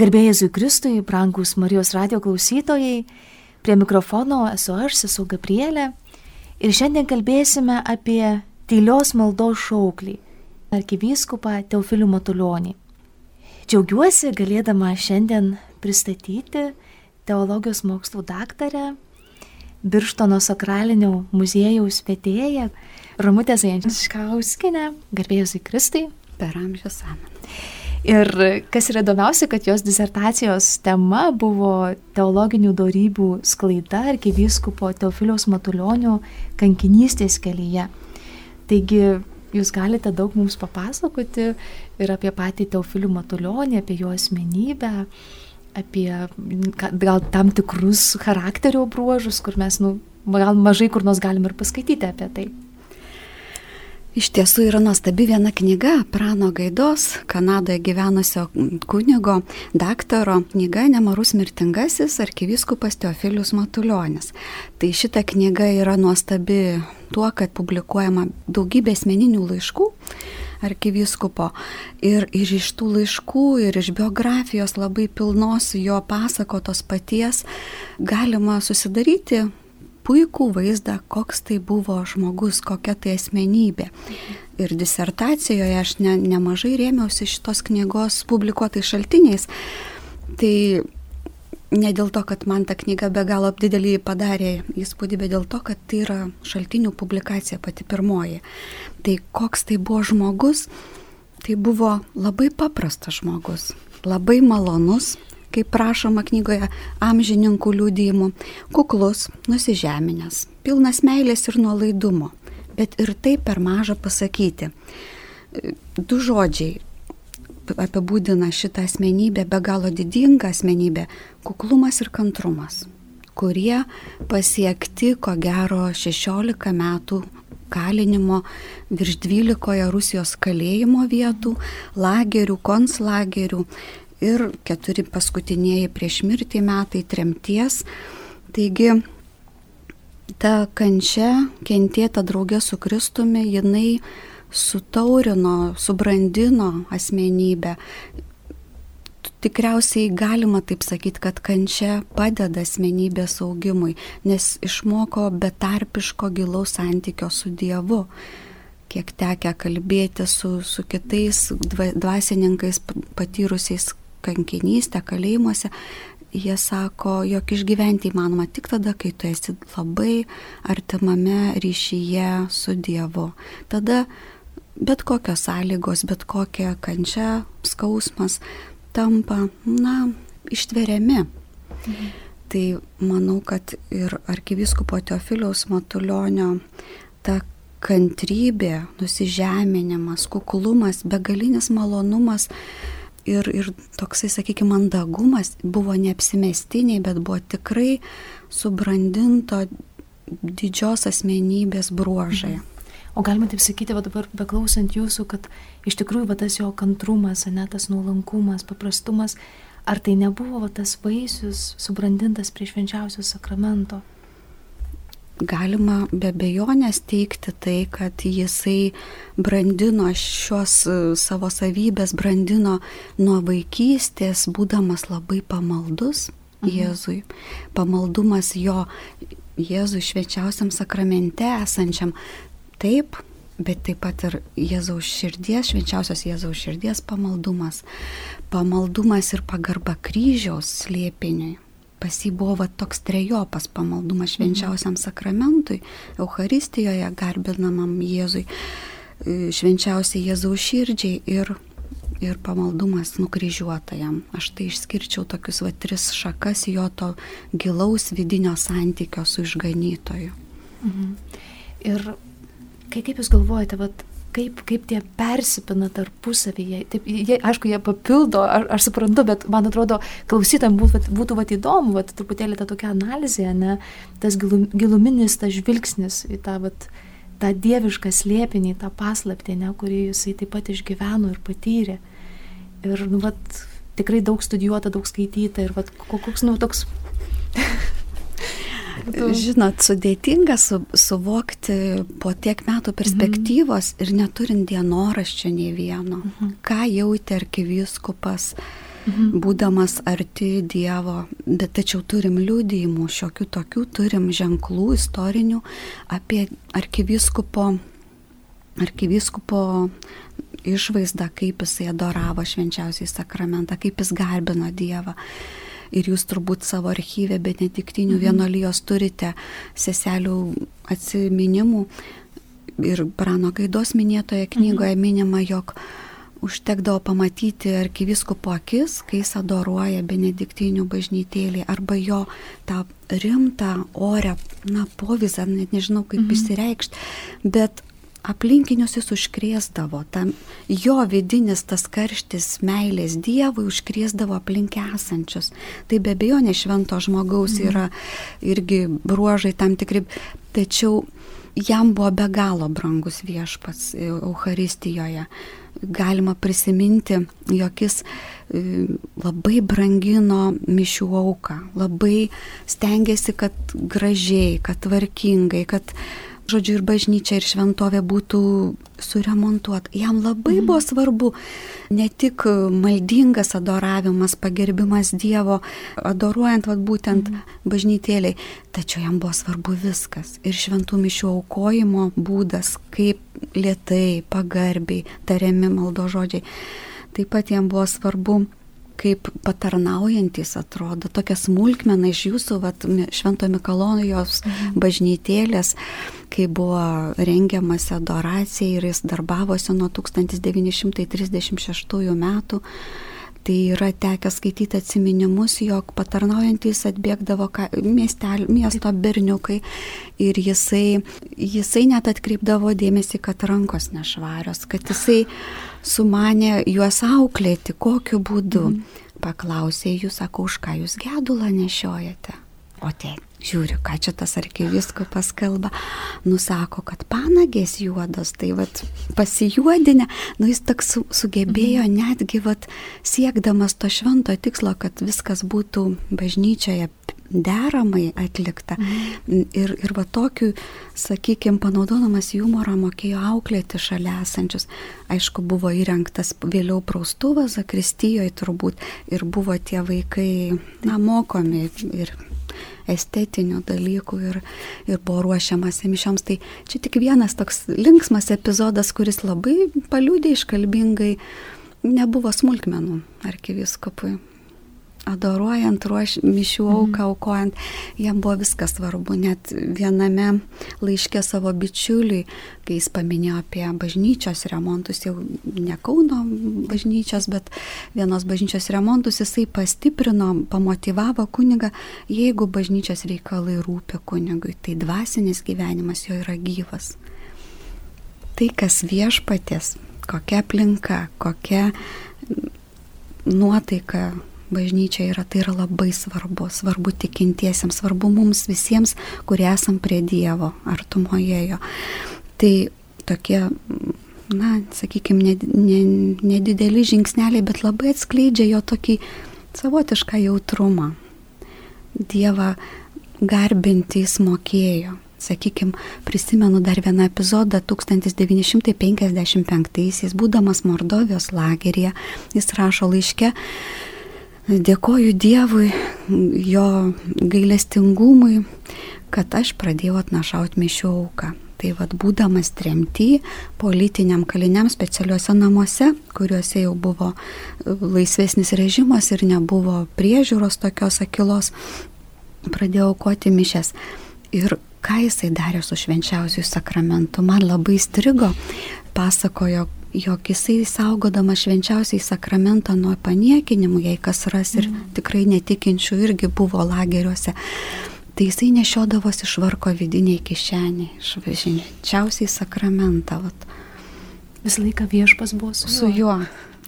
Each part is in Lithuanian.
Garbėjai Jėzui Kristui, brangus Marijos radio klausytojai, prie mikrofono esu aš, esu Gabrielė ir šiandien kalbėsime apie tylios maldos šauklį, arkivyskupą Teofilių Matulionį. Džiaugiuosi galėdama šiandien pristatyti teologijos mokslų daktarę, Birštono sakralinio muziejaus vedėją, Ramutę Zajančiauskinę, garbėjus į Kristai. Per amžių samen. Ir kas yra įdomiausia, kad jos disertacijos tema buvo teologinių darybių sklaida arkivyskupo Teofiliaus Matulionio kankinystės kelyje. Taigi jūs galite daug mums papasakoti ir apie patį Teofilių Matulionį, apie jo asmenybę, apie gal tam tikrus charakterio bruožus, kur mes, nu, gal mažai kur nors galim ir paskaityti apie tai. Iš tiesų yra nuostabi viena knyga Prano Gaidos, Kanadoje gyvenusio kunigo, daktaro knyga Nemarus mirtingasis arkiviskupas Teofilius Matuljonis. Tai šita knyga yra nuostabi tuo, kad publikuojama daugybė asmeninių laiškų arkiviskupo. Ir, ir iš tų laiškų, ir iš biografijos labai pilnos jo pasakotos paties galima susidaryti puikų vaizdą, koks tai buvo žmogus, kokia tai asmenybė. Ir disertacijoje aš ne, nemažai rėmiausi šitos knygos publikuotais šaltiniais. Tai ne dėl to, kad man ta knyga be galo didelį padarė įspūdį, bet dėl to, kad tai yra šaltinių publikacija pati pirmoji. Tai koks tai buvo žmogus, tai buvo labai paprastas žmogus, labai malonus, kaip prašoma knygoje amžininkų liūdėjimų, kuklus, nusižeminęs, pilnas meilės ir nuolaidumo, bet ir tai per maža pasakyti. Du žodžiai apibūdina šitą asmenybę, be galo didingą asmenybę - kuklumas ir kantrumas, kurie pasiekti ko gero 16 metų kalinimo virš 12 Rusijos kalėjimo vietų, lagerių, konslagerių ir keturi paskutinieji prieš mirtį metai tremties. Taigi ta kančia, kentėta draugė su Kristumi, jinai sutaurino, subrandino asmenybę. Tikriausiai galima taip sakyti, kad kančia padeda asmenybės augimui, nes išmoko betarpiško gilaus santykio su Dievu kiek tekia kalbėti su, su kitais dvasininkais patyrusiais kankinystę kalėjimuose, jie sako, jog išgyventi įmanoma tik tada, kai tu esi labai artimame ryšyje su Dievu. Tada bet kokios sąlygos, bet kokia kančia, skausmas tampa, na, ištveriami. Mhm. Tai manau, kad ir arkiviskupo Teofiliaus Matulionio ta kantrybė, nusižeminimas, kuklumas, begalinis malonumas ir, ir toksai, sakykime, mandagumas buvo neapsimestiniai, bet buvo tikrai subrandinto didžios asmenybės bruožai. Mhm. O galima taip sakyti, va dabar beklausant jūsų, kad iš tikrųjų va tas jo kantrumas, ne tas nuolankumas, paprastumas, ar tai nebuvo va tas vaisius subrandintas prie švenčiausio sakramento? Galima be bejonės teikti tai, kad jisai brandino šios e, savo savybės, brandino nuo vaikystės, būdamas labai pamaldus mhm. Jėzui. Pamaldumas jo Jėzui švečiausiam sakramente esančiam. Taip, bet taip pat ir Jėzaus širdies, švenčiausios Jėzaus širdies pamaldumas. Pamaldumas ir pagarba kryžiaus slėpiniui pas jį buvo va, toks trejopas pamaldumas švenčiausiam sakramentui, Euharistijoje garbinamam Jėzui, e, švenčiausiai Jėzaus širdžiai ir, ir pamaldumas nukryžiuotajam. Aš tai išskirčiau tokius va tris šakas jo to gilaus vidinio santykio su išganytoju. Mhm. Ir kai, kaip Jūs galvojate, vat, kaip, kaip tie persipina tarpusavyje. Taip, jie, aišku, jie papildo, aš, aš suprantu, bet man atrodo, klausytam būtų, būtų vat, įdomu, vat, truputėlį ta tokia analizė, ne, tas gilum, giluminis, tas žvilgsnis į tą, vat, tą dievišką slėpinį, tą paslaptį, ne, kurį jisai taip pat išgyveno ir patyrė. Ir, nu, vat, tikrai daug studijuota, daug skaityta ir, vat, koks, nu, toks Žinot, sudėtinga su, suvokti po tiek metų perspektyvos mhm. ir neturint dienoraščio nei vieno, mhm. ką jautė arkivyskupas, mhm. būdamas arti Dievo, bet tačiau turim liūdėjimų, šiokių tokių, turim ženklų istorinių apie arkiviskupo, arkiviskupo išvaizdą, kaip jisai adoravo švenčiausiai sakramentą, kaip jis garbino Dievą. Ir jūs turbūt savo archyvę benediktinių mhm. vienolijos turite seselių atsiminimų. Ir Brano Gaidos minėtoje knygoje mhm. minima, jog užtekdavo pamatyti arkiviskupo akis, kai jis adoruoja benediktinių bažnytėlį arba jo tą rimtą orę, na, povizą, net nežinau kaip mhm. išsireikšti, bet aplinkinius jis užkrėsdavo, tam jo vidinis tas karštis meilės Dievui užkrėsdavo aplink esančius. Tai be abejo, ne švento žmogaus mhm. yra irgi bruožai tam tikri, tačiau jam buvo be galo brangus viešpats Euharistijoje. Galima prisiminti, jog jis e, labai brangino mišių auką, labai stengiasi, kad gražiai, kad tvarkingai, kad žodžiu, ir bažnyčia, ir šventovė būtų suremontuota. Jam labai mhm. buvo svarbu ne tik maldingas adoravimas, pagerbimas Dievo, adoruojant vat, būtent mhm. bažnytėliai, tačiau jam buvo svarbu viskas. Ir šventų mišių aukojimo būdas, kaip lietai, pagarbiai tariami maldo žodžiai. Taip pat jam buvo svarbu kaip patarnaujantis atrodo, tokia smulkmena iš jūsų, vat, Švento Mikalonijos mhm. bažnytėlės, kai buvo rengiamas adoracija ir jis darbavosi nuo 1936 metų. Tai yra tekę skaityti atminimus, jog patarnaujantis atbėgdavo miestel, miesto berniukai ir jisai, jisai net atkreipdavo dėmesį, kad rankos nešvarios, kad jisai sumanė juos auklėti, kokiu būdu. Mm. Paklausė jų, sako, už ką jūs gedulą nešiojate. O te, žiūriu, ką čia tas arkiviskupas kalba. Nusako, kad panagės juodos, tai vad pasijuodinę, nu jis toks su, sugebėjo mhm. netgi vad siekdamas to švento tikslo, kad viskas būtų bažnyčioje deramai atlikta. Mhm. Ir, ir va tokiu, sakykime, panaudodamas humorą mokėjo auklėti šalia esančius. Aišku, buvo įrengtas vėliau praustuvas, Zakristijoje turbūt, ir buvo tie vaikai, na, mokomi ir estetinių dalykų ir, ir buvo ruošiamas mišioms. Tai čia tik vienas toks linksmas epizodas, kuris labai paliūdė iškalbingai, nebuvo smulkmenų arkiviskopui adoruojant, ruoš, mišių mhm. auką aukojant, jam buvo viskas svarbu. Net viename laiške savo bičiuliui, kai jis paminėjo apie bažnyčios remontus, jau ne Kauno bažnyčios, bet vienos bažnyčios remontus, jisai pastiprino, pamotivavo kunigą, jeigu bažnyčios reikalai rūpia kunigui, tai dvasinis gyvenimas jo yra gyvas. Tai kas viešpatės, kokia aplinka, kokia nuotaika bažnyčia yra, tai yra labai svarbu, svarbu tikintiesiems, svarbu mums visiems, kurie esam prie Dievo artumoje. Tai tokie, na, sakykime, nedideli žingsneliai, bet labai atskleidžia jo tokį savotišką jautrumą. Dievą garbinti jis mokėjo. Sakykime, prisimenu dar vieną epizodą 1955-aisiais, būdamas Mordovijos lageryje, jis rašo laiške, Dėkoju Dievui, jo gailestingumui, kad aš pradėjau atnašauti mišių auką. Tai vad būdamas tremty politiniam kaliniam specialiuose namuose, kuriuose jau buvo laisvesnis režimas ir nebuvo priežiūros tokios akilos, pradėjau aukoti mišes. Ir ką jisai darė su švenčiausiu sakramentu, man labai strigo, pasakojo, jog jisai saugodama švenčiausiai sakramentą nuo paniekinimų, jei kas ras ir mm. tikrai netikinčių irgi buvo lageriuose, tai jisai nešiodavosi švarko vidiniai kišeniai, švenčiausiai sakramentą. Vat. Visą laiką viešpas buvo su, su juo.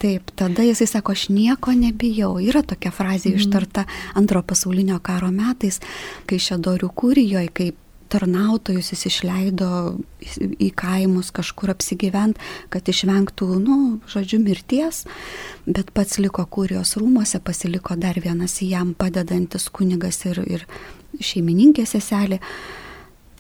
Taip, tada jisai sako, aš nieko nebijau. Yra tokia frazė mm. ištarta antro pasaulinio karo metais, kai Šedorių kūrijoje, kaip tarnautojus jis išleido į kaimus kažkur apsigyvent, kad išvengtų, nu, žodžiu, mirties, bet pats liko kurijos rūmose, pasiliko dar vienas jam padedantis kunigas ir, ir šeimininkė seselė.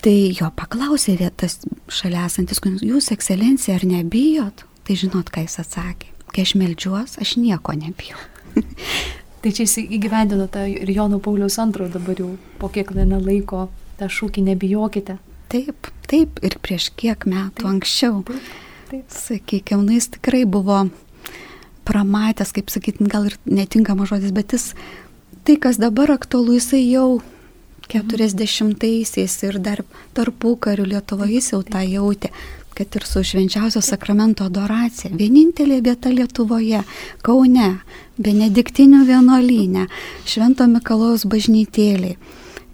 Tai jo paklausė vietas šalia esantis kunigas, jūs ekscelencija ar nebijot? Tai žinot, ką jis atsakė. Kai aš melžiuos, aš nieko nebijau. Tai čia jis įgyvendino tą ir Jono Pauliaus antrojo dabar jau po kiek laiko tą šūkį nebijokite. Taip, taip, ir prieš kiek metų taip, anksčiau. Taip, taip. Sakykime, nu, jis tikrai buvo pramatęs, kaip sakyti, gal ir netinkamas žodis, bet jis tai, kas dabar aktualu, jisai jau 40-aisiais ir dar tarpų karių Lietuvoje jis jau tą jautė kad ir su švenčiausio sakramento adoracija. Vienintelė vieta Lietuvoje, Kaune, Benediktinių vienuolynė, Švento Mikalojaus bažnytėliai.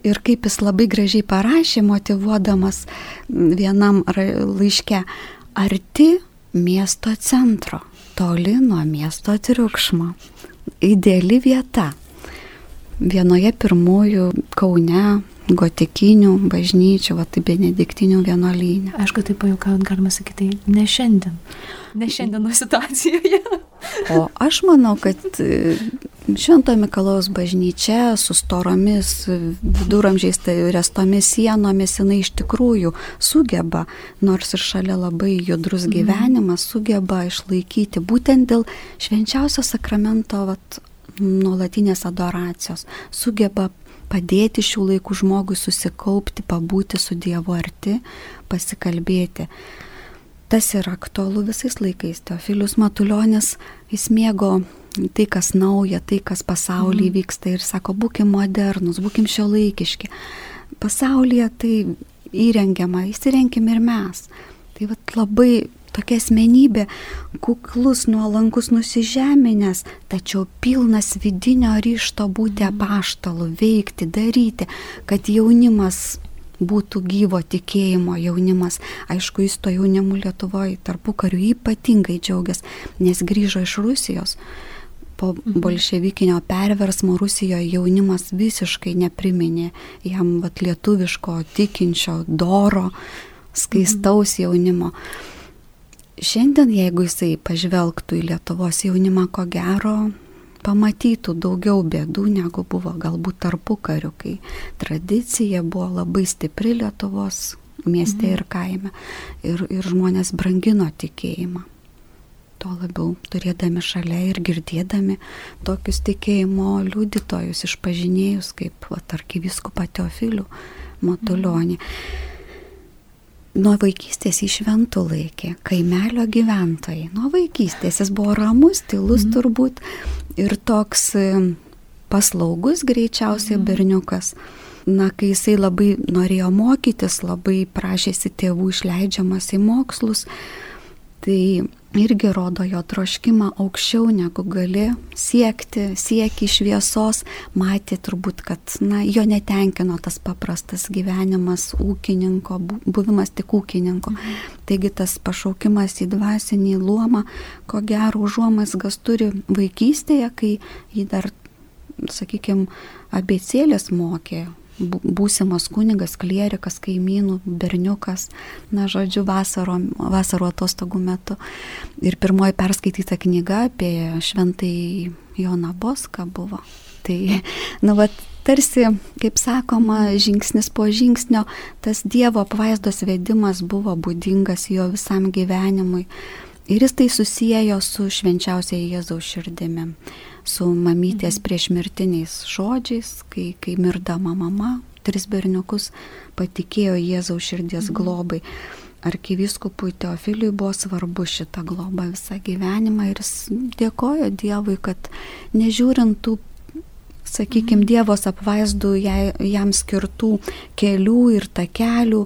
Ir kaip jis labai gražiai parašė, motivuodamas vienam laiške, arti miesto centro, toli nuo miesto triukšmo. Ideali vieta. Vienoje pirmųjų Kaune gotikinių bažnyčių, va tai benediktinių vienuolynė. Aišku, tai pajukaujant galima sakyti, ne šiandien, ne šiandieno situacijoje. O aš manau, kad Švento Mikalaus bažnyčia su storomis viduramžiais tai restomis sienomis jinai iš tikrųjų sugeba, nors ir šalia labai judrus mhm. gyvenimas, sugeba išlaikyti būtent dėl švenčiausio sakramento vat, nuolatinės adoracijos, sugeba padėti šių laikų žmogui susikaupti, pabūti su Dievu arti, pasikalbėti. Tas yra aktualu visais laikais. Teofilius Matuljonis, mėgo tai, kas nauja, tai, kas pasaulyje mm. vyksta ir sako, būkim modernus, būkim šio laikiški. Pasaulyje tai įrengiama, įsirenkim ir mes. Tai vat, labai tokia asmenybė, kuklus, nuolankus, nusižeminęs, tačiau pilnas vidinio ryšto būti mhm. apaštalu, veikti, daryti, kad jaunimas būtų gyvo tikėjimo jaunimas. Aišku, jis to jaunimu Lietuvoje tarpu kariu ypatingai džiaugiasi, nes grįžo iš Rusijos. Po mhm. bolševikinio perversmo Rusijoje jaunimas visiškai nepriminė jam vat, lietuviško, tikinčio, doro, skaistaus mhm. jaunimo. Šiandien, jeigu jisai pažvelgtų į Lietuvos jaunimą, ko gero, pamatytų daugiau bėdų, negu buvo galbūt tarpu kariu, kai tradicija buvo labai stipri Lietuvos mieste mhm. ir kaime ir, ir žmonės brangino tikėjimą. Tuo labiau turėdami šalia ir girdėdami tokius tikėjimo liudytojus, išpažinėjus kaip arkiviskupą Teofilių Matulionį. Mhm nuo vaikystės į šventų laikė, kaimelio gyventojai. Nuo vaikystės jis buvo ramus, tylus mm. turbūt ir toks e, paslaugus greičiausiai mm. berniukas. Na, kai jisai labai norėjo mokytis, labai prašėsi tėvų išleidžiamas į mokslus, tai irgi rodo jo troškimą aukščiau negu gali siekti, sieki šviesos, matė turbūt, kad na, jo netenkino tas paprastas gyvenimas ūkininko, buvimas tik ūkininko. Mhm. Taigi tas pašaukimas į dvasinį luomą, ko gero užuomasgas turi vaikystėje, kai jį dar, sakykime, abecėlės mokė, būsimas kunigas, klierikas, kaimynų, berniukas, na, žodžiu, vasaro, vasaro atostogų metu. Ir pirmoji perskaityta knyga apie šventai Joną Boską buvo. Tai, nu, va, tarsi, kaip sakoma, žingsnis po žingsnio, tas Dievo apvaizdos vedimas buvo būdingas jo visam gyvenimui. Ir jis tai susijęjo su švenčiausiai Jėzaus širdimi su mamytės mhm. priešmirtiniais žodžiais, kai, kai mirdama mama, tris berniukus patikėjo Jėzaus širdies mhm. globai. Arkivyskupui Teofiliui buvo svarbu šitą globą visą gyvenimą ir jis dėkojo Dievui, kad nežiūrint tų sakykime, mhm. Dievos apvaizdų jai, jam skirtų kelių ir takelių,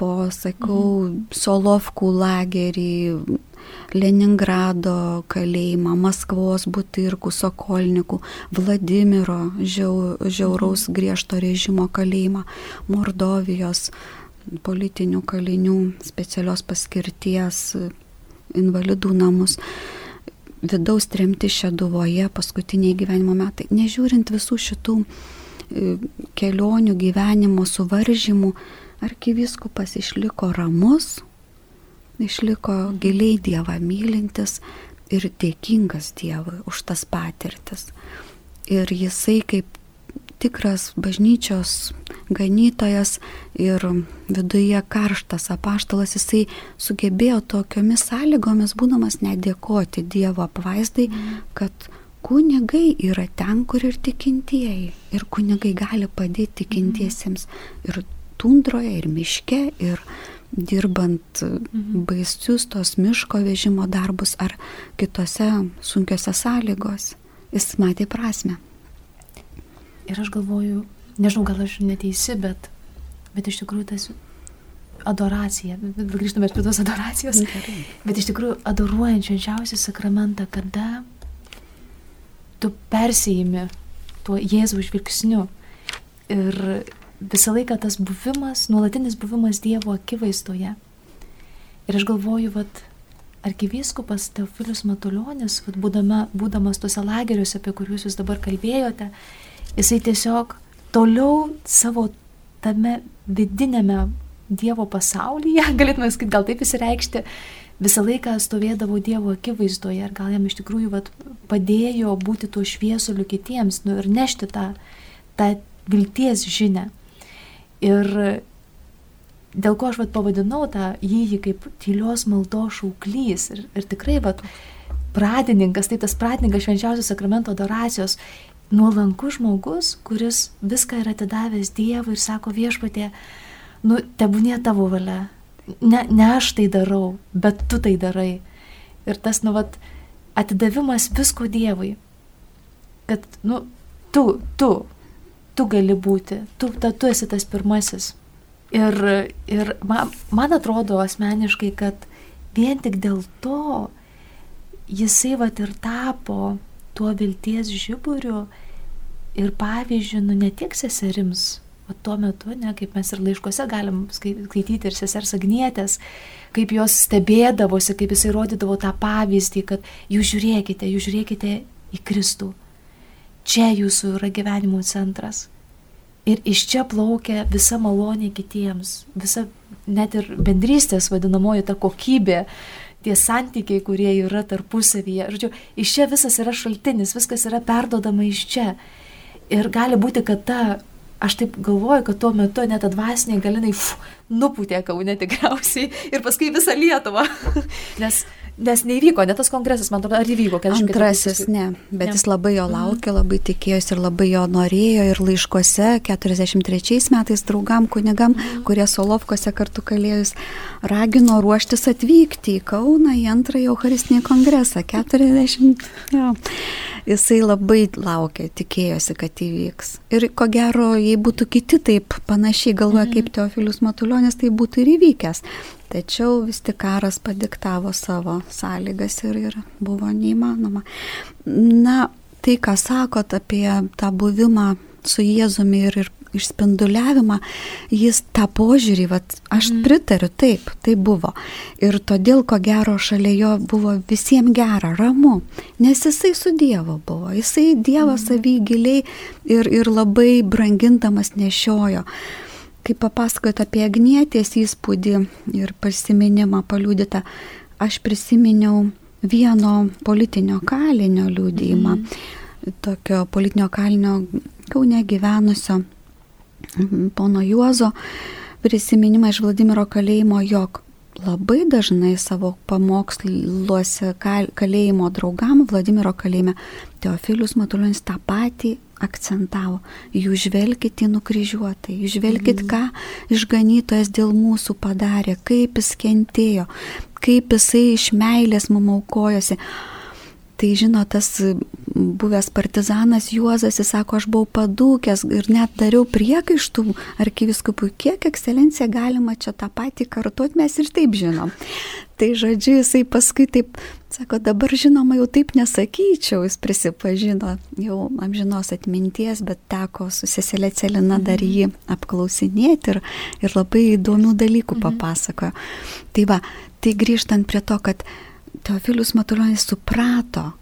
po, sakau, Solovkų lagerį, Leningrado kalėjimą, Maskvos Butirkų, Sokolnikų, Vladimiro žiau, žiauraus mhm. griežto režimo kalėjimą, Mordovijos politinių kalinių specialios paskirties invalidų namus vidaus tremti Šeduvoje paskutiniai gyvenimo metai. Nežiūrint visų šitų e, kelionių gyvenimo suvaržymų, arkiviskupas išliko ramus, išliko giliai Dievą mylintis ir dėkingas Dievui už tas patirtis. Ir jisai kaip tikras bažnyčios ganytojas ir viduje karštas apaštalas, jisai sugebėjo tokiomis sąlygomis, būdamas nedėkoti Dievo apvaizdai, kad kunigai yra ten, kur ir tikintieji. Ir kunigai gali padėti tikintiesiems ir tundroje, ir miške, ir dirbant mhm. baisius tos miško vežimo darbus ar kitose sunkiose sąlygos. Jis matė prasme. Ir aš galvoju, nežinau, gal aš neteisi, bet, bet iš tikrųjų tas adoracija, grįžtame prie tos adoracijos, Gerai. bet iš tikrųjų adoruojant švenčiausią sakramentą, kada tu persijimi tuo Jėzaus žvilgsniu. Ir visą laiką tas buvimas, nuolatinis buvimas Dievo akivaizdoje. Ir aš galvoju, vad, arkivyskupas Teofilius Matuljonis, vad, būdama, būdamas tuose lageriuose, apie kuriuos jūs dabar kalbėjote, jisai tiesiog toliau savo tame vidinėme Dievo pasaulyje, galėtume sakyti, gal taip įsireikšti, visą laiką stovėdavo Dievo akivaizdoje ir gal jam iš tikrųjų vat, padėjo būti tuo šviesuliu kitiems nu, ir nešti tą, tą vilties žinę. Ir dėl ko aš vat, pavadinau tą jį kaip tylios maldos šauklys ir, ir tikrai vat, pradininkas, tai tas pradininkas švenčiausios sakramento adoracijos, nuolankus žmogus, kuris viską yra atidavęs Dievui ir sako viešpatė, nu, tebūnė tavo valia, ne, ne aš tai darau, bet tu tai darai. Ir tas, nu, vat, atidavimas visko Dievui. Kad, nu, tu, tu, tu gali būti, tu, ta, tu esi tas pirmasis. Ir, ir man, man atrodo asmeniškai, kad vien tik dėl to jisai vat ir tapo tuo vilties žiburiu ir pavyzdžiui, nu ne tik seserims, o tuo metu, ne, kaip mes ir laiškose galim skaityti ir sesers Agnietės, kaip jos stebėdavosi, kaip jisai rodydavo tą pavyzdį, kad jūs žiūrėkite, jūs žiūrėkite į Kristų. Čia jūsų yra gyvenimo centras. Ir iš čia plaukia visa malonė kitiems, visa net ir bendrystės vadinamoji ta kokybė, tie santykiai, kurie yra tarpusavyje. Žodžiu, iš čia visas yra šaltinis, viskas yra perdodama iš čia. Ir gali būti, kad ta aš taip galvoju, kad tuo metu net dvasiniai galinai ff, nupūtė kaune tikriausiai ir paskui visą Lietuvą. Nes Nes neįvyko, net tas kongresas, man atrodo, ar įvyko, kad Antrasis, ne, bet ne. jis labai jo mhm. laukė, labai tikėjosi ir labai jo norėjo ir laiškose 43 metais draugam kunigam, mhm. kurie Solovkose kartu kalėjus, ragino ruoštis atvykti į Kauną į antrąjį Eucharistinį kongresą. 40. Jo. Jisai labai laukė, tikėjosi, kad įvyks. Ir ko gero, jei būtų kiti taip panašiai galvoja mhm. kaip Teofilius Matuljonis, tai būtų ir įvykęs. Tačiau vis tik karas padiktavo savo sąlygas ir, ir buvo neįmanoma. Na, tai, ką sakot apie tą buvimą su Jėzumi ir, ir išspinduliavimą, jis tą požiūrį, vat, aš mm. pritariu, taip, tai buvo. Ir todėl, ko gero, šalia jo buvo visiems gera, ramu, nes jisai su Dievu buvo, jisai Dievą mm. savy giliai ir, ir labai brangindamas nešiojo. Uh, kai papasakojot apie Agnietės įspūdį ir prisiminimą paliūdytą, aš prisiminiau vieno politinio kalinio liūdėjimą, mm. tokio politinio kalinio Kaune gyvenusio pono Juozo prisiminimą iš Vladimiro kalėjimo, jog labai dažnai savo pamoksluose kalėjimo draugam Vladimiro kalėjime Teofilius Matulionis tą patį akcentavo, jūs žvelgit į nukryžiuotą, jūs žvelgit, mhm. ką išganytojas dėl mūsų padarė, kaip jis kentėjo, kaip jisai iš meilės mum aukojosi. Tai žino, tas buvęs partizanas Juozas, jis sako, aš buvau padūkęs ir net dariau priekaištų arkiviskupui, kiek ekscelencija galima čia tą patį kartuoti, mes ir taip žinom. Tai žodžiu, jisai paskui taip, sako, dabar žinoma jau taip nesakyčiau, jis prisipažino jau amžinos atminties, bet teko su seselė Celina dar mhm. jį apklausinėti ir, ir labai įdomių dalykų mhm. papasakojo. Tai va, tai grįžtant prie to, kad Teofilius Matulionis suprato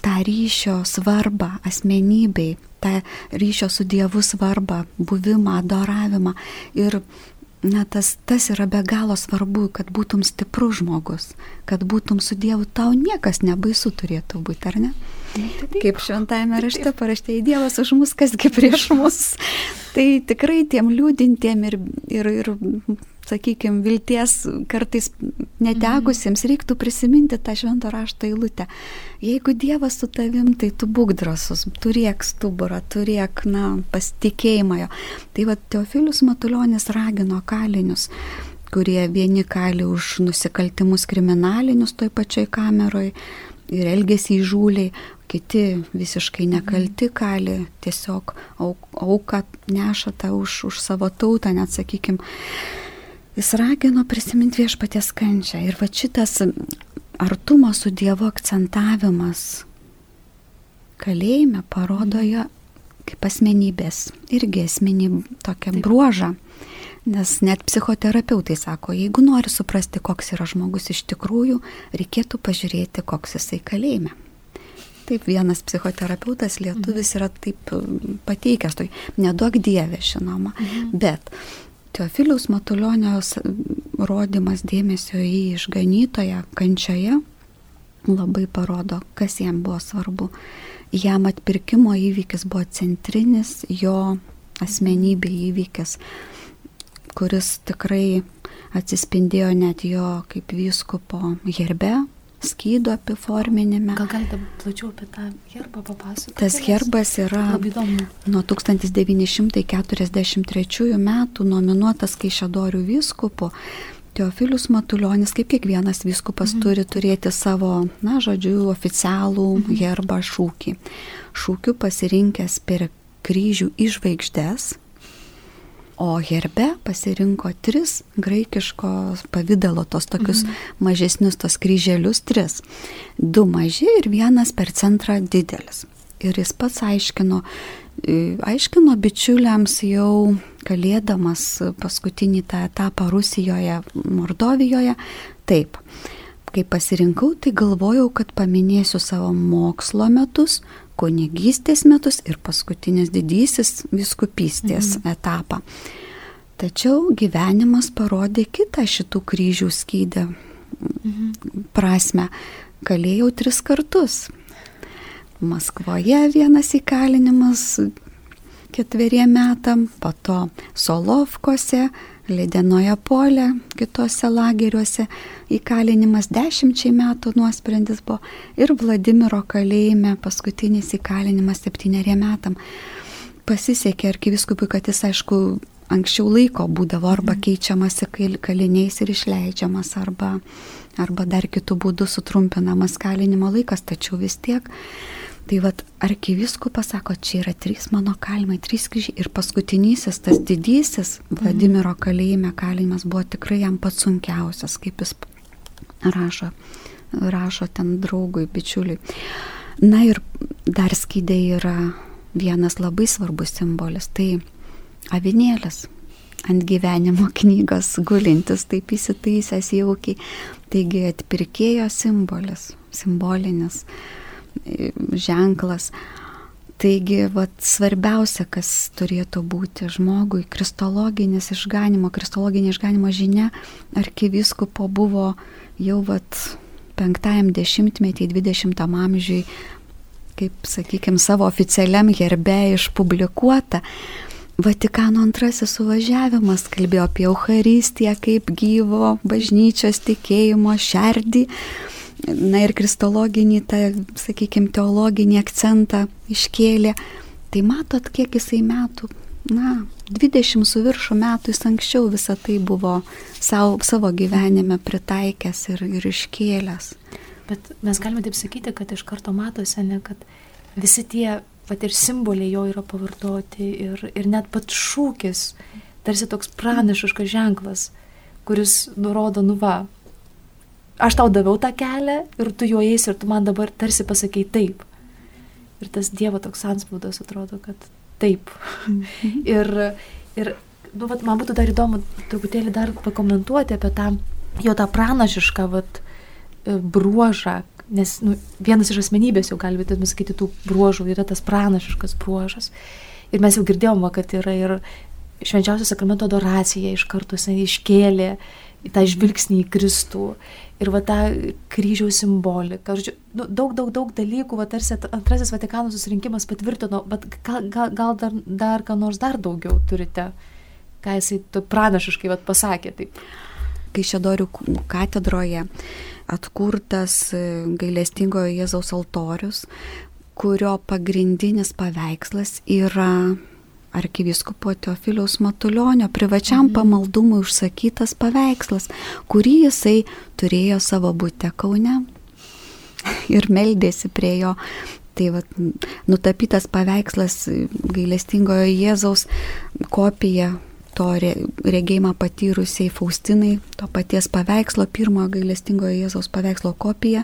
tą ryšio svarbą asmenybei, tą ryšio su Dievu svarbą, buvimą, adoravimą. Ir na, tas, tas yra be galo svarbu, kad būtum stiprus žmogus, kad būtum su Dievu, tau niekas nebaisu turėtų būti, ar ne? Kaip šventajame rašte paraštė į Dievas už mus, kasgi prieš mus. tai tikrai tiem liūdintiem ir, ir, ir sakykime, vilties kartais netekusiems reiktų prisiminti tą šventą raštą eilutę. Jeigu Dievas su tavim, tai tu būk drasus, turėk stuburą, turėk, na, pasitikėjimą jo. Tai va, Teofilius Matuljonis ragino kalinius kurie vieni kali už nusikaltimus kriminalinius toj pačioj kameroj ir elgesi įžūliai, kiti visiškai nekalti kali, tiesiog auką neša tą už, už savo tautą, net sakykime. Jis ragino prisiminti viešpatės kančią. Ir va šitas artumo su Dievu akcentavimas kalėjime parodo jo kaip asmenybės, irgi esminį tokią bruožą. Nes net psichoterapeutai sako, jeigu nori suprasti, koks yra žmogus iš tikrųjų, reikėtų pažiūrėti, koks jisai kalėjime. Taip, vienas psichoterapeutas lietuvis yra taip pateikęs, tai nedaug dievė, žinoma, mhm. bet Teofilius Matulionios rodimas dėmesio į išganytoją kančioje labai parodo, kas jam buvo svarbu. Jam atpirkimo įvykis buvo centrinis jo asmenybė įvykis, kuris tikrai atsispindėjo net jo kaip vyskupo herbe, skydo apiforminime. Gal galite plačiau apie tą herbą papasakoti? Tas herbas yra nuo 1943 metų nominuotas Kaišėdorių vyskupu. Teofilius Matuljonis, kaip kiekvienas vyskupas, mhm. turi turėti savo, na, žodžiu, oficialų mhm. herbą šūkį. Šūkiu pasirinkęs per kryžių išvaigždės, O herbe pasirinko tris graikiškos pavydalo, tos tokius mhm. mažesnius, tos kryželius, tris. Du maži ir vienas per centrą didelis. Ir jis pats aiškino, aiškino bičiuliams jau kalėdamas paskutinį tą etapą Rusijoje, Mordovijoje, taip. Kai pasirinkau, tai galvojau, kad paminėsiu savo mokslo metus, kunigystės metus ir paskutinis didysis viskupystės mhm. etapą. Tačiau gyvenimas parodė kitą šitų kryžių skydę mhm. prasme. Kalėjau tris kartus. Maskvoje vienas įkalinimas ketveriem metam, po to Solovkose, Ledenoje polė, kitose lageriuose įkalinimas dešimčiai metų nuosprendis buvo ir Vladimiro kalėjime paskutinis įkalinimas septyneriem metam. Pasisekė arkiviskupui, kad jis aišku anksčiau laiko būdavo arba mhm. keičiamasi kaliniais ir išleidžiamas arba, arba dar kitų būdų sutrumpinamas kalinimo laikas, tačiau vis tiek Tai vad arkiviskupas sako, čia yra trys mano kalimai, trys kryžiai. Ir paskutinysis, tas didysis Vladimiro kalėjime kalimas buvo tikrai jam pats sunkiausias, kaip jis rašo, rašo ten draugui, bičiuliui. Na ir dar skydė yra vienas labai svarbus simbolis, tai avinėlis ant gyvenimo knygos gulintis, taip įsitaisęs jaukiai. Taigi atpirkėjo simbolis, simbolinis ženklas. Taigi, vat, svarbiausia, kas turėtų būti žmogui, kristologinis išganimo, kristologinė išganimo žinia arkiviskupo buvo jau vat, penktajam dešimtmetį, dvidešimtam amžiui, kaip, sakykime, savo oficialiam herbe išpublikuota. Vatikano antrasis suvažiavimas kalbėjo apie Eucharistiją kaip gyvo bažnyčios tikėjimo šerdį na ir kristologinį, tą, sakykime, teologinį akcentą iškėlė. Tai matot, kiek jisai metų, na, 20 su viršų metų jis anksčiau visą tai buvo savo, savo gyvenime pritaikęs ir, ir iškėlęs. Bet mes galime taip sakyti, kad iš karto matosi, ne, kad visi tie pat ir simboliai jo yra pavartoti ir, ir net pat šūkis, tarsi toks pranašiškas ženklas, kuris nurodo, nu va, aš tau daviau tą kelią ir tu juo eisi ir tu man dabar tarsi pasakai taip. Ir tas Dievo toks anspaudas atrodo, kad taip. Mhm. ir, ir nu, vat, man būtų dar įdomu truputėlį dar pakomentuoti apie tą jo tą pranašišką vat, e, bruožą, nes nu, vienas iš asmenybės jau galite sakyti tų bruožų yra tas pranašiškas bruožas. Ir mes jau girdėjom, kad yra ir švenčiausio sakramento adoracija iš karto iškėlė tą žvilgsnį į Kristų ir va tą kryžiaus simboliką. Žodžiu, nu, daug, daug, daug dalykų, va tarsi antrasis Vatikano susirinkimas patvirtino, bet gal, gal, gal dar, dar ką nors dar daugiau turite, ką jisai pranašiškai vat, pasakė. Taip. Kai Šedorių katedroje atkurtas e, gailestingojo Jėzaus altorius, kurio pagrindinis paveikslas yra arkiviskupo Teofiliaus Matulionio privačiam mhm. pamaldumui užsakytas paveikslas, kurį jisai turėjo savo būte Kaune ir meldėsi prie jo. Tai va, nutapytas paveikslas gailestingojo Jėzaus kopija to regėjimą patyrusiai Faustinai, to paties paveikslo, pirmojo gailestingojo Jėzaus paveikslo kopija,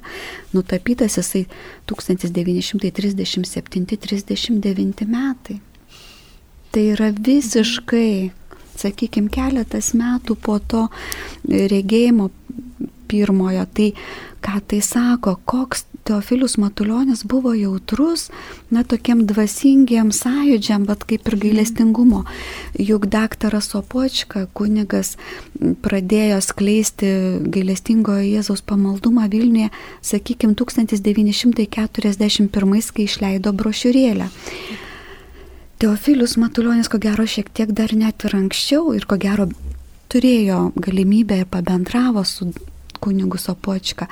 nutapytas jisai 1937-39 metai. Tai yra visiškai, sakykime, keletas metų po to regėjimo pirmojo. Tai ką tai sako, koks Teofilius Matuljonis buvo jautrus, na, tokiem dvasingiam sąjūdžiam, bet kaip ir gailestingumo. Juk daktaras Opočka, kunigas, pradėjo skleisti gailestingojo Jėzaus pamaldumą Vilniuje, sakykime, 1941, kai išleido brošiūrėlę. Teofilius Matuljonis, ko gero, šiek tiek dar net ir anksčiau ir ko gero turėjo galimybę ir pabendravo su kunigu Sopočka.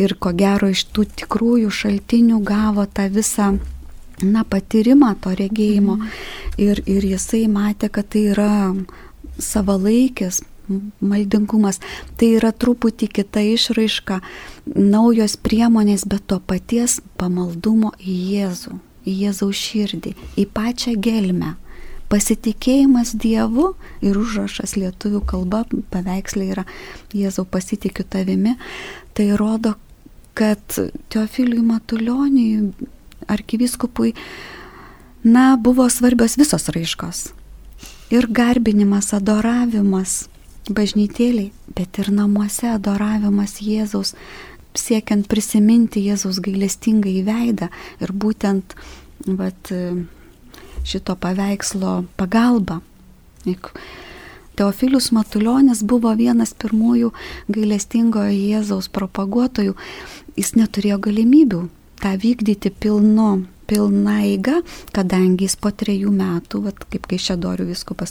Ir ko gero iš tų tikrųjų šaltinių gavo tą visą na, patyrimą to regėjimo. Mm. ir, ir jisai matė, kad tai yra savalaikis maldingumas, tai yra truputį kita išraiška, naujos priemonės, bet to paties pamaldumo į Jėzų į Jėzaus širdį, į pačią gelmę. Pasitikėjimas Dievu ir užrašas lietuvių kalba, paveikslė yra Jėzau pasitikiu tavimi, tai rodo, kad Teofiliui Matulioniui, arkiviskupui, na, buvo svarbios visos raiškos. Ir garbinimas, adoravimas bažnytėliai, bet ir namuose adoravimas Jėzaus, siekiant prisiminti Jėzaus gailestingą įveidą ir būtent vat, šito paveikslo pagalba. Teofilius Matuljonis buvo vienas pirmųjų gailestingojo Jėzaus propaguotojų. Jis neturėjo galimybių tą vykdyti pilnu, pilna eiga, kadangi jis po trejų metų, vat, kaip Kaišėdorių viskupas,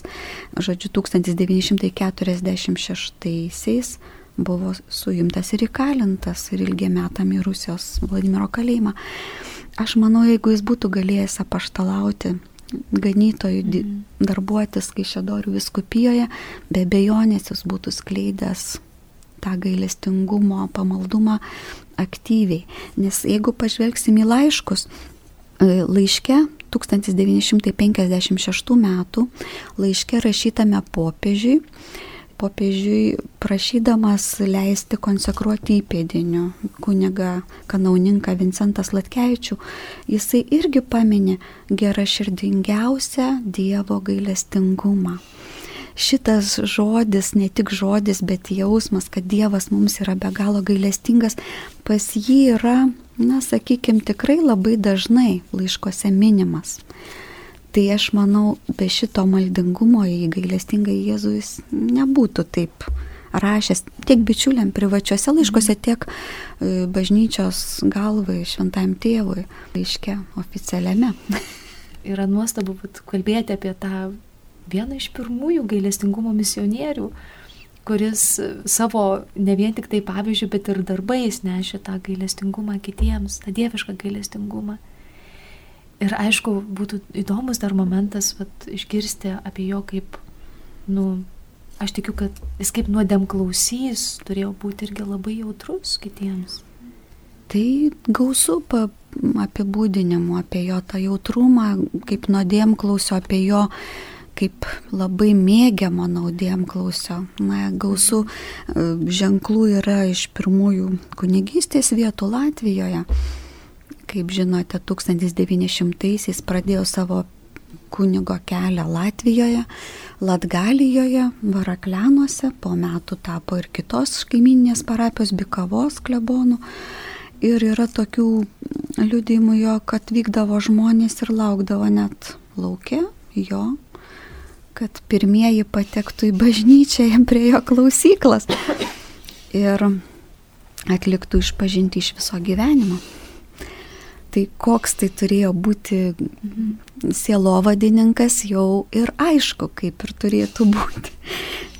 žodžiu, 1946 buvo suimtas ir įkalintas ir ilgie metami Rusijos Vladimiro kalėjimą. Aš manau, jeigu jis būtų galėjęs apaštalauti ganytojų mm. darbuotis Kaišėdorių viskupijoje, be bejonės jis būtų skleidęs tą gailestingumo, pamaldumą aktyviai. Nes jeigu pažvelgsim į laiškus, e, laiške 1956 metų laiške rašytame popiežiui popiežiui prašydamas leisti konsekruoti įpėdinių kuniga kanauninką Vincentas Latkevičių, jisai irgi paminė geraširdingiausią Dievo gailestingumą. Šitas žodis, ne tik žodis, bet jausmas, kad Dievas mums yra be galo gailestingas, pas jį yra, na, sakykime, tikrai labai dažnai laiškose minimas. Tai aš manau, be šito maldingumo į gailestingą Jėzų jis nebūtų taip rašęs tiek bičiuliam privačiuose laiškose, mhm. tiek e, bažnyčios galvai, šventajam tėvui, laiške oficialiame. Yra nuostabu kalbėti apie tą vieną iš pirmųjų gailestingumo misionierių, kuris savo ne vien tik tai pavyzdžių, bet ir darbais nešė tą gailestingumą kitiems, tą dievišką gailestingumą. Ir aišku, būtų įdomus dar momentas vat, išgirsti apie jo kaip, nu, aš tikiu, kad jis kaip nuodėm klausys turėjo būti irgi labai jautrus kitiems. Tai gausu apibūdinimu apie jo tą jautrumą, kaip nuodėm klausio, apie jo kaip labai mėgiamo naudėm klausio. Na, gausų e, ženklų yra iš pirmųjų kunigystės vietų Latvijoje kaip žinote, 1900-aisiais pradėjo savo kunigo kelią Latvijoje, Latgalijoje, Varaklenuose, po metų tapo ir kitos kaiminės parapijos Bikavos klebonų. Ir yra tokių liudymų jo, kad vykdavo žmonės ir laukdavo net laukia jo, kad pirmieji patektų į bažnyčią jam prie jo klausyklas ir atliktų išpažinti iš viso gyvenimo. Tai koks tai turėjo būti sielovadininkas jau ir aišku, kaip ir turėtų būti.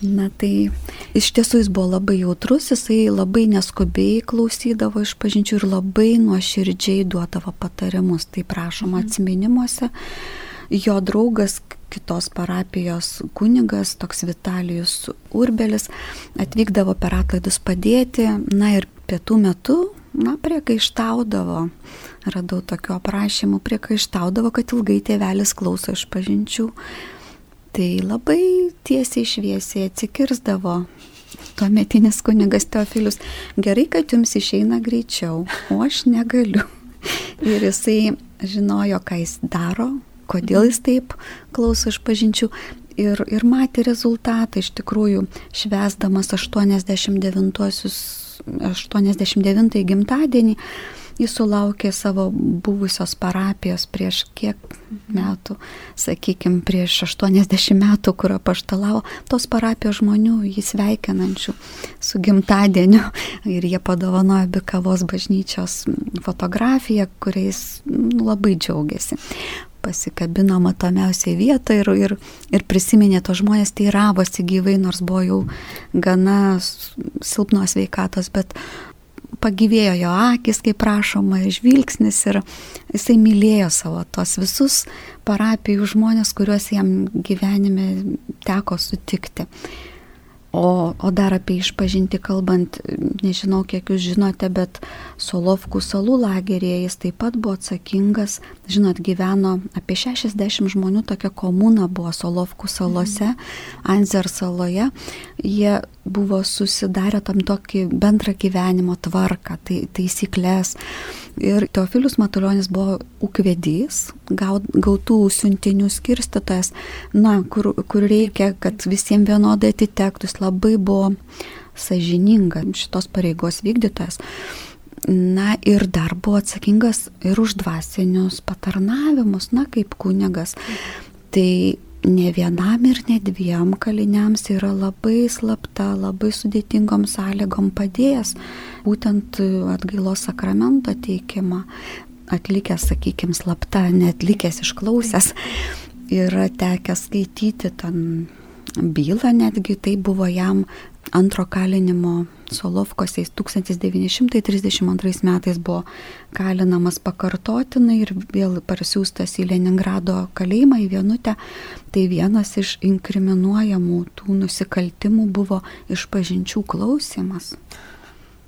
Na tai iš tiesų jis buvo labai jautrus, jisai labai neskubiai klausydavo iš pažinčių ir labai nuoširdžiai duodavo patarimus. Tai prašoma mhm. atminimuose. Jo draugas, kitos parapijos kunigas, toks Vitalijus Urbelis, atvykdavo per atlaidus padėti, na ir pietų metu na, priekaištaudavo, radau tokiu aprašymu, priekaištaudavo, kad ilgai tėvelis klauso iš pažinčių. Tai labai tiesiai šviesiai atsikirzdavo tuometinis kunigas Teofilius. Gerai, kad jums išeina greičiau, o aš negaliu. Ir jisai žinojo, ką jis daro, kodėl jis taip klauso iš pažinčių. Ir, ir matė rezultatą iš tikrųjų, švesdamas 89-osius 89 gimtadienį, jis sulaukė savo buvusios parapijos prieš kiek metų, sakykime, prieš 80 metų, kur apaštalavo, tos parapijos žmonių jį sveikinančių su gimtadieniu. Ir jie padovanojo Bikavos bažnyčios fotografiją, kuriais nu, labai džiaugiasi pasikabino matomiausiai vietą ir, ir, ir prisiminė to žmonės, teiravosi gyvai, nors buvo jau gana silpnos veikatos, bet pagyvėjo jo akis, kaip prašoma, žvilgsnis ir jisai mylėjo savo tos visus parapijų žmonės, kuriuos jam gyvenime teko sutikti. O, o dar apie išpažinti kalbant, nežinau, kiek jūs žinote, bet Solovkų salų lagerėje jis taip pat buvo atsakingas, žinot, gyveno apie 60 žmonių, tokia komuna buvo Solovkų salose, Anzer saloje. Jie buvo susidarę tam tokį bendrą gyvenimo tvarką, tai, taisyklės. Ir Teofilius Matuljonis buvo ūkvedys, gautų siuntinių skirstytojas, na, kur, kur reikia, kad visiems vienodai atitektų, labai buvo sažininga šitos pareigos vykdytojas. Na ir dar buvo atsakingas ir už dvasinius patarnavimus, na kaip kunigas. Tai ne vienam ir ne dviem kaliniams yra labai slapta, labai sudėtingom sąlygom padėjęs būtent atgailos sakramento teikimą, atlikęs, sakykime, slapta, netlikęs išklausęs, yra tekę skaityti ten bylą, netgi tai buvo jam antro kalinimo Solovkose 1932 metais buvo kalinamas pakartotinai ir vėl parsiųstas į Leningrado kalėjimą į vienutę. Tai vienas iš inkriminuojamų tų nusikaltimų buvo išpažinčių klausimas.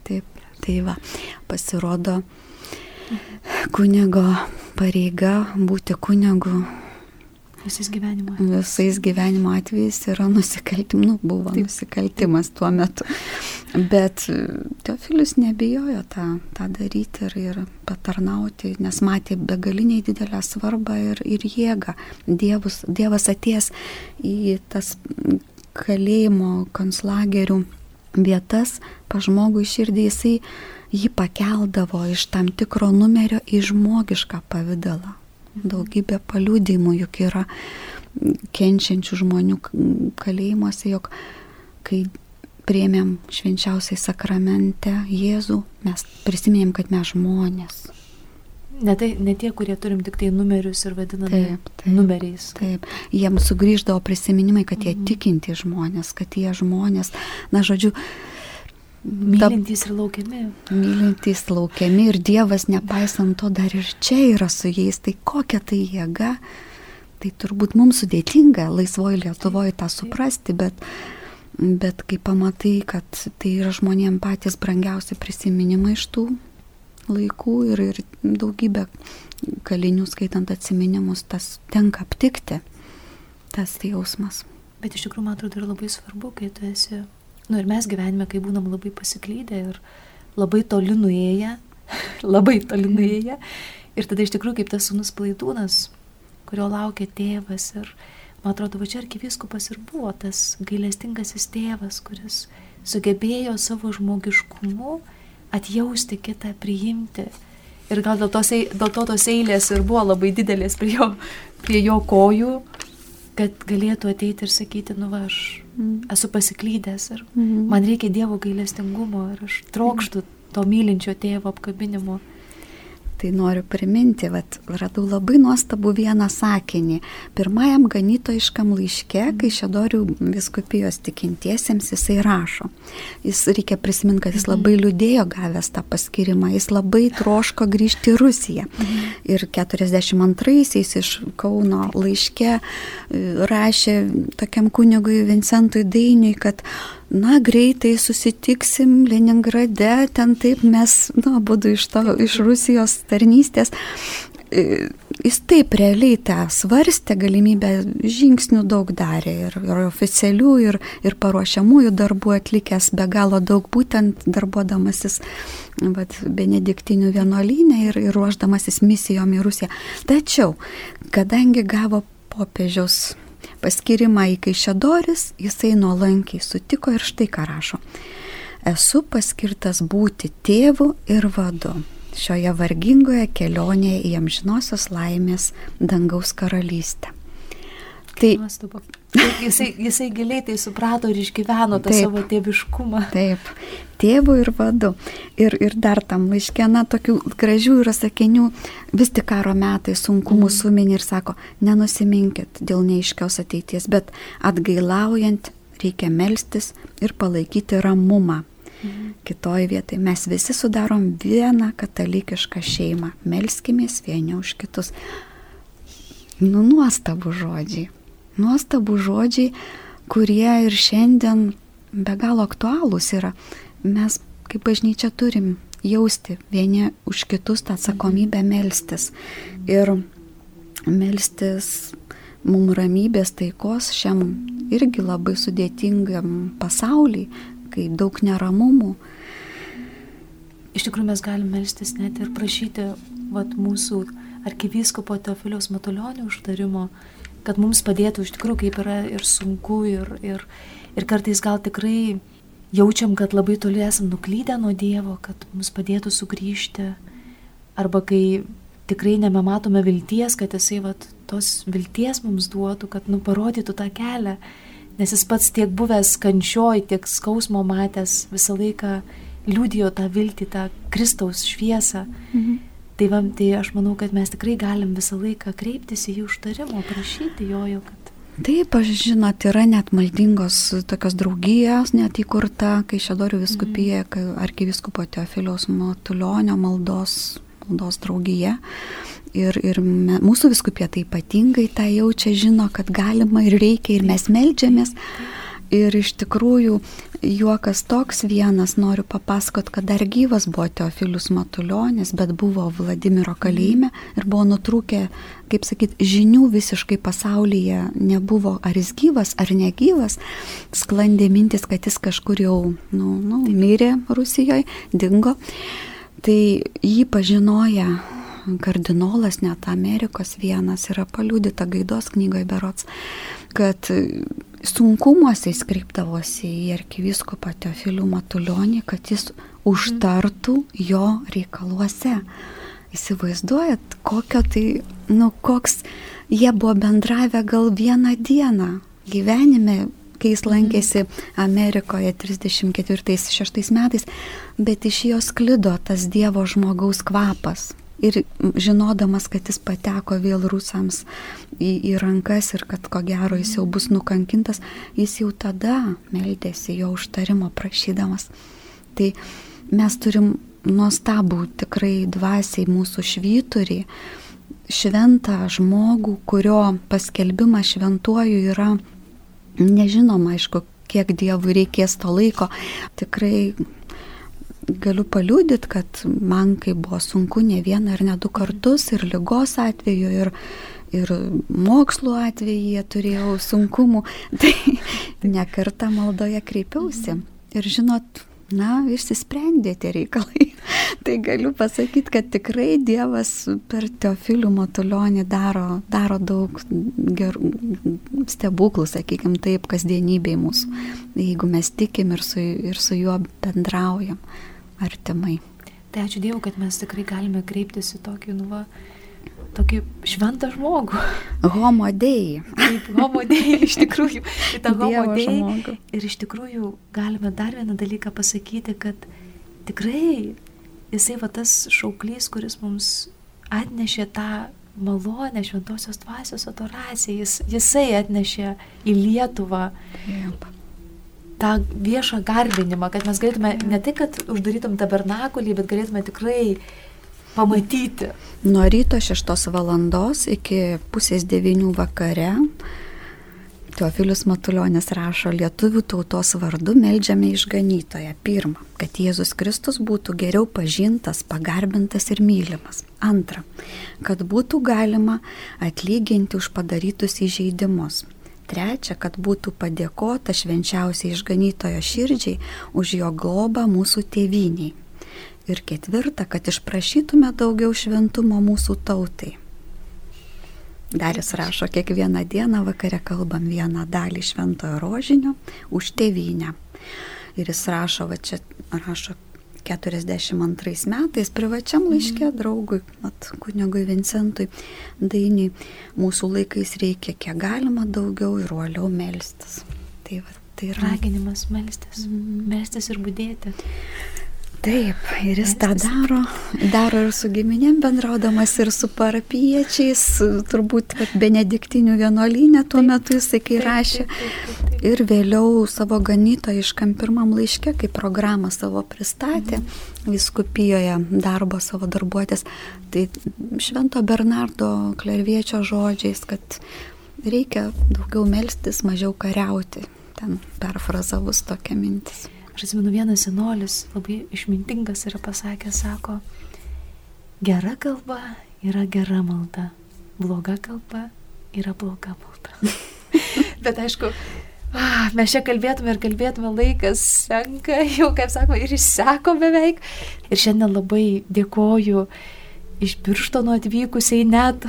Taip, tai va, pasirodo kunigo pareiga būti kunigu Visais gyvenimo atvejais. Visais gyvenimo atvejais yra nusikaltimas, nu, buvo Taip. nusikaltimas tuo metu. Bet e, Teofilius nebijojo tą, tą daryti ir, ir patarnauti, nes matė begaliniai didelę svarbą ir, ir jėgą. Dievus, dievas atės į tas kalėjimo konslagerių vietas, pa žmogų iširdį jisai jį pakeldavo iš tam tikro numerio į žmogišką pavydalą daugybė paliūdimų, juk yra kenčiančių žmonių kalėjimuose, jog kai priemėm švenčiausiai sakramente Jėzų, mes prisiminėm, kad mes žmonės. Ne, tai, ne tie, kurie turim tik tai numerius ir vadiname taip, taip, numeriais. Taip, jiems sugrįždavo prisiminimai, kad jie mhm. tikinti žmonės, kad jie žmonės, na žodžiu, Mylintys ir laukiami. Mylintys laukiami ir Dievas, nepaisant to, dar ir čia yra su jais. Tai kokia tai jėga, tai turbūt mums sudėtinga laisvoji Lietuvoje tą suprasti, bet, bet kai pamatai, kad tai yra žmonėms patys brangiausi prisiminimai iš tų laikų ir, ir daugybę kalinių skaitant atsiminimus, tas tenka aptikti, tas tai jausmas. Bet iš tikrųjų, man atrodo, yra labai svarbu, kai tu esi Nu ir mes gyvenime, kai būnam labai pasiklydę ir labai toli nuėję, labai toli nuėję. Ir tada iš tikrųjų kaip tas sunus plaidūnas, kurio laukia tėvas. Ir man atrodo, va čia arkiviskupas ir buvo tas gailestingasis tėvas, kuris sugebėjo savo žmogiškumu atjausti kitą, priimti. Ir gal dėl, tos, dėl to tos eilės ir buvo labai didelės prie jo, prie jo kojų, kad galėtų ateiti ir sakyti, nu va, aš mm. esu pasiklydęs ir mm. man reikia Dievo gailestingumo ir aš trokštų to mylinčio tėvo apkabinimo. Tai noriu priminti, vat, radau labai nuostabų vieną sakinį. Pirmajam ganytojiškam laiške, kai Šedorių viskupijos tikintiesiems jisai rašo. Jis reikia prisiminti, kad jis mhm. labai liūdėjo gavęs tą paskirimą, jis labai troško grįžti į Rusiją. Mhm. Ir 42-aisiais iš Kauno laiške e, rašė tokiam kunigui Vincentui Dainiui, kad na, greitai susitiksim Leningrade, ten taip mes, na, būdu iš, to, iš Rusijos tarnystės. E, jis taip realiai tą svarstė, galimybę žingsnių daug darė ir, ir oficialių, ir, ir paruošiamųjų darbų atlikęs be galo daug, būtent darbuodamasis vat, benediktinių vienuolynę ir, ir ruoždamasis misijom į Rusiją. Tačiau, kadangi gavo popiežiaus paskirimą į Kaišėdoris, jisai nuolankiai sutiko ir štai ką rašo. Esu paskirtas būti tėvu ir vadu šioje vargingoje kelionėje į amžinosios laimės dangaus karalystę. Tai. Jisai, jisai giliai tai suprato ir išgyveno tą taip, savo tėviškumą. Taip, tėvų ir vadu. Ir, ir dar tam laiškė, na, tokių gražių yra sakinių, vis tik karo metai sunkumų mm. suminį ir sako, nenusiminkit dėl neiškios ateities, bet atgailaujant reikia melstis ir palaikyti ramumą. Mhm. Kitoj vietai mes visi sudarom vieną katalikišką šeimą, melskimės vieni už kitus. Nu, nuostabų žodžiai nuostabų žodžiai, kurie ir šiandien be galo aktualūs yra. Mes kaip bažnyčia turim jausti vieni už kitus tą atsakomybę melstis. Ir melstis mum ramybės taikos šiam irgi labai sudėtingam pasauliui, kai daug neramumų. Iš tikrųjų mes galime melstis net ir prašyti vat, mūsų arkivyskopo Teofiliaus Matulionio užtarimo kad mums padėtų iš tikrųjų, kaip yra ir sunku, ir, ir, ir kartais gal tikrai jaučiam, kad labai toli esam nuklydę nuo Dievo, kad mums padėtų sugrįžti, arba kai tikrai nebematome vilties, kad jisai vat, tos vilties mums duotų, kad nu parodytų tą kelią, nes jis pats tiek buvęs kančioj, tiek skausmo matęs, visą laiką liūdėjo tą viltį, tą Kristaus šviesą. Mhm. Tai, va, tai aš manau, kad mes tikrai galim visą laiką kreiptis į jų užtarimo, prašyti jojo, kad Taip, aš žinot, yra net maldingos tokios draugijos, net įkurta, kai Šedorių viskupija, mm. arkiviskupo Teofiliaus Matulionio maldos, maldos draugija. Ir, ir mūsų viskupija tai ypatingai tą jaučia, žino, kad galima ir reikia ir mes melžiamės. Mm Ir iš tikrųjų juokas toks vienas, noriu papasakot, kad dar gyvas buvo Teofilius Matuljonis, bet buvo Vladimiro kalėjime ir buvo nutrūkę, kaip sakyt, žinių visiškai pasaulyje nebuvo, ar jis gyvas, ar negyvas. Sklandė mintis, kad jis kažkur jau nu, nu, mirė Rusijoje, dingo. Tai jį pažinoja kardinolas, net Amerikos vienas yra paliūdita gaidos knygoje berots, kad sunkumuose jis kreipdavosi į arkiviskupą Teofilių Matulionį, kad jis užtartų jo reikaluose. Įsivaizduojat, kokio tai, nu, koks jie buvo bendravę gal vieną dieną gyvenime, kai jis lankėsi Amerikoje 34-6 metais, bet iš jos klido tas Dievo žmogaus kvapas ir žinodamas, kad jis pateko vėl rusams į, į rankas ir kad ko gero jis jau bus nukankintas, jis jau tada meldėsi jo užtarimo prašydamas. Tai mes turim nuostabų tikrai dvasiai mūsų švyturį, šventą žmogų, kurio paskelbimas šventuoju yra nežinoma, aišku, kiek Dievui reikės to laiko. Tikrai galiu paliūdyti, kad man kai buvo sunku ne vieną ir ne du kartus ir lygos atveju ir, ir mokslo atveju turėjau sunkumų, tai ne kartą maldoje kreipiausi. Ir žinot, na, išsisprendė tie reikalai. tai galiu pasakyti, kad tikrai Dievas per Teofilių Matulionį daro, daro daug gerų stebuklų, sakykime taip, kasdienybėj mūsų, jeigu mes tikim ir su, ir su juo bendraujam artimai. Tai ačiū Dievui, kad mes tikrai galime kreiptis į tokį, nu, va, tokį šventą žmogų. Homodėjai. Taip, homodėjai, iš tikrųjų. Į tą homodėjai. Ir iš tikrųjų galime dar vieną dalyką pasakyti, kad tikrai jisai va tas šauklys, kuris mums atnešė tą malonę šventosios dvasios adoraciją, jis, jisai atnešė į Lietuvą Jep. Tą viešą garbinimą, kad mes galėtume ne tik, kad uždarytum tabernakulį, bet galėtume tikrai pamatyti. Nuo ryto 6 valandos iki pusės 9 vakare Teofilius Matuljonis rašo lietuvių tautos vardu melžiame išganytoje. Pirma, kad Jėzus Kristus būtų geriau pažintas, pagarbintas ir mylimas. Antra, kad būtų galima atlyginti už padarytus įžeidimus. Trečia, kad būtų padėkota švenčiausiai išganytojo širdžiai už jo globą mūsų tėviniai. Ir ketvirta, kad išprašytume daugiau šventumo mūsų tautai. Darius rašo, kiekvieną dieną vakare kalbam vieną dalį šventojo rožinio už tėvynę. Ir jis rašo, va čia rašo 42 metais privačiam laiškė mhm. draugui, mat, kunigui Vincentui Dainiui, mūsų laikais reikia kiek galima daugiau ir uoliau melstis. Tai, va, tai yra raginimas melstis, mm. melstis ir būdėti. Taip, ir jis tą daro, daro ir su giminėm bendraudamas, ir su parapiečiais, turbūt benediktinių vienuolynė tuo metu jisai kai rašė. Ir vėliau savo ganytojiškam pirmam laiške, kai programą savo pristatė mhm. viskupijoje darbo savo darbuotės, tai Švento Bernardo klerviečio žodžiais, kad reikia daugiau melstis, mažiau kariauti. Ten perfrazavus tokia mintis. Aš atsimenu, vienas senolis labai išmintingas yra pasakęs, sako, gera kalba yra gera malda, bloga kalba yra bloga malda. Bet aišku, ah, mes čia kalbėtume ir kalbėtume, laikas senka, jau kaip sakoma, ir išseko beveik. Ir šiandien labai dėkoju iš Birštono atvykusiai net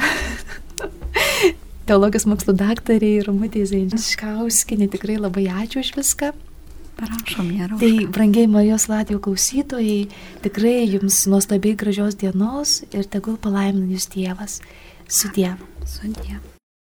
teologijos mokslo daktariai Ramutė Zainiškauskinė. Tikrai labai ačiū už viską. Prašom, nėra. Tai, brangiai Marijos Latvijos klausytojai, tikrai jums nuostabiai gražios dienos ir tegul palaimina jūs Dievas. Sudie. Sudie.